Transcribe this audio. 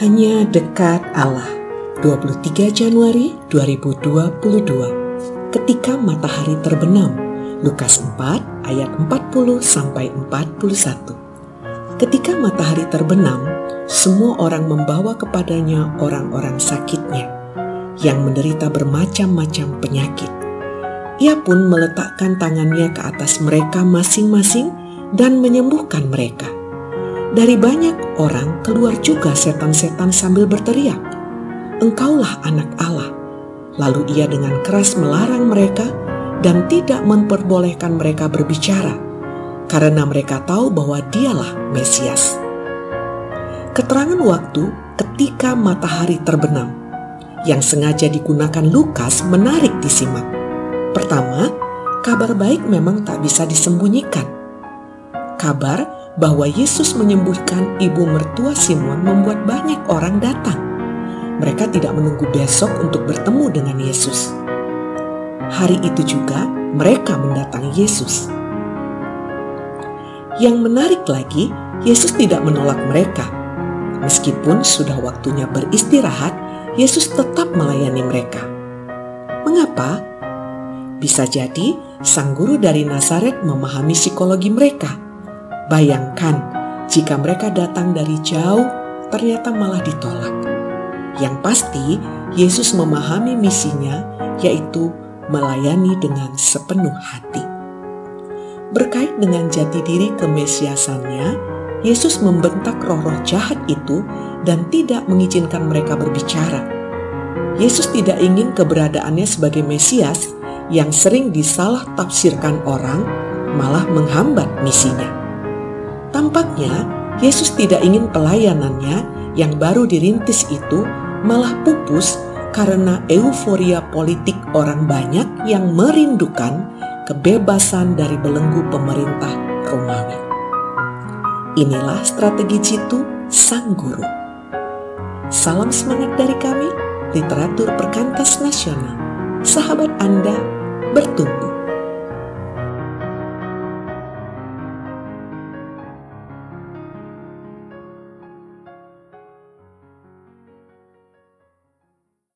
Hanya dekat Allah. 23 Januari 2022 Ketika matahari terbenam Lukas 4 ayat 40 sampai 41 Ketika matahari terbenam semua orang membawa kepadanya orang-orang sakitnya yang menderita bermacam-macam penyakit. Ia pun meletakkan tangannya ke atas mereka masing-masing dan menyembuhkan mereka dari banyak orang keluar juga setan-setan sambil berteriak, "Engkaulah anak Allah." Lalu ia dengan keras melarang mereka dan tidak memperbolehkan mereka berbicara, karena mereka tahu bahwa dialah Mesias. Keterangan waktu ketika matahari terbenam yang sengaja digunakan Lukas menarik disimak. Pertama, kabar baik memang tak bisa disembunyikan. Kabar bahwa Yesus menyembuhkan ibu mertua Simon membuat banyak orang datang. Mereka tidak menunggu besok untuk bertemu dengan Yesus. Hari itu juga mereka mendatangi Yesus. Yang menarik lagi, Yesus tidak menolak mereka. Meskipun sudah waktunya beristirahat, Yesus tetap melayani mereka. Mengapa? Bisa jadi sang guru dari Nazaret memahami psikologi mereka Bayangkan jika mereka datang dari jauh, ternyata malah ditolak. Yang pasti, Yesus memahami misinya, yaitu melayani dengan sepenuh hati. Berkait dengan jati diri kemesiasannya, Yesus membentak roh-roh jahat itu dan tidak mengizinkan mereka berbicara. Yesus tidak ingin keberadaannya sebagai Mesias yang sering disalah tafsirkan orang, malah menghambat misinya. Tampaknya Yesus tidak ingin pelayanannya yang baru dirintis itu malah pupus karena euforia politik orang banyak yang merindukan kebebasan dari belenggu pemerintah Romawi. Inilah strategi jitu sang guru. Salam semangat dari kami, literatur perkantas nasional. Sahabat Anda bertumbuh.